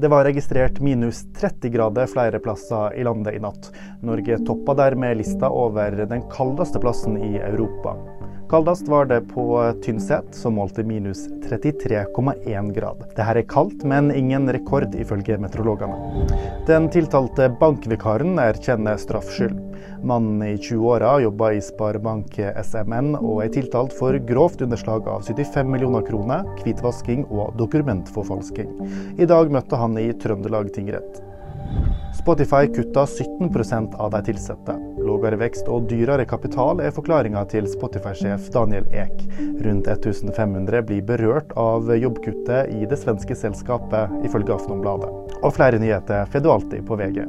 Det var registrert minus 30 grader flere plasser i landet i natt. Norge toppa dermed lista over den kaldeste plassen i Europa. Kaldest var det på Tynset, som målte minus 33,1 grad. Dette er kaldt, men ingen rekord, ifølge meteorologene. Den tiltalte bankvikaren erkjenner straffskyld. Mannen i 20-åra jobba i Sparebank SMN og er tiltalt for grovt underslag av 75 millioner kroner, hvitvasking og dokumentforfalsking. I dag møtte han i Trøndelag tingrett. Spotify kutta 17% av de ansatte. Lågere vekst og dyrere kapital er forklaringa til Spotify-sjef Daniel Ek. Rundt 1500 blir berørt av jobbkuttet i det svenske selskapet, ifølge Aftonbladet. Og flere nyheter får du alltid på VG.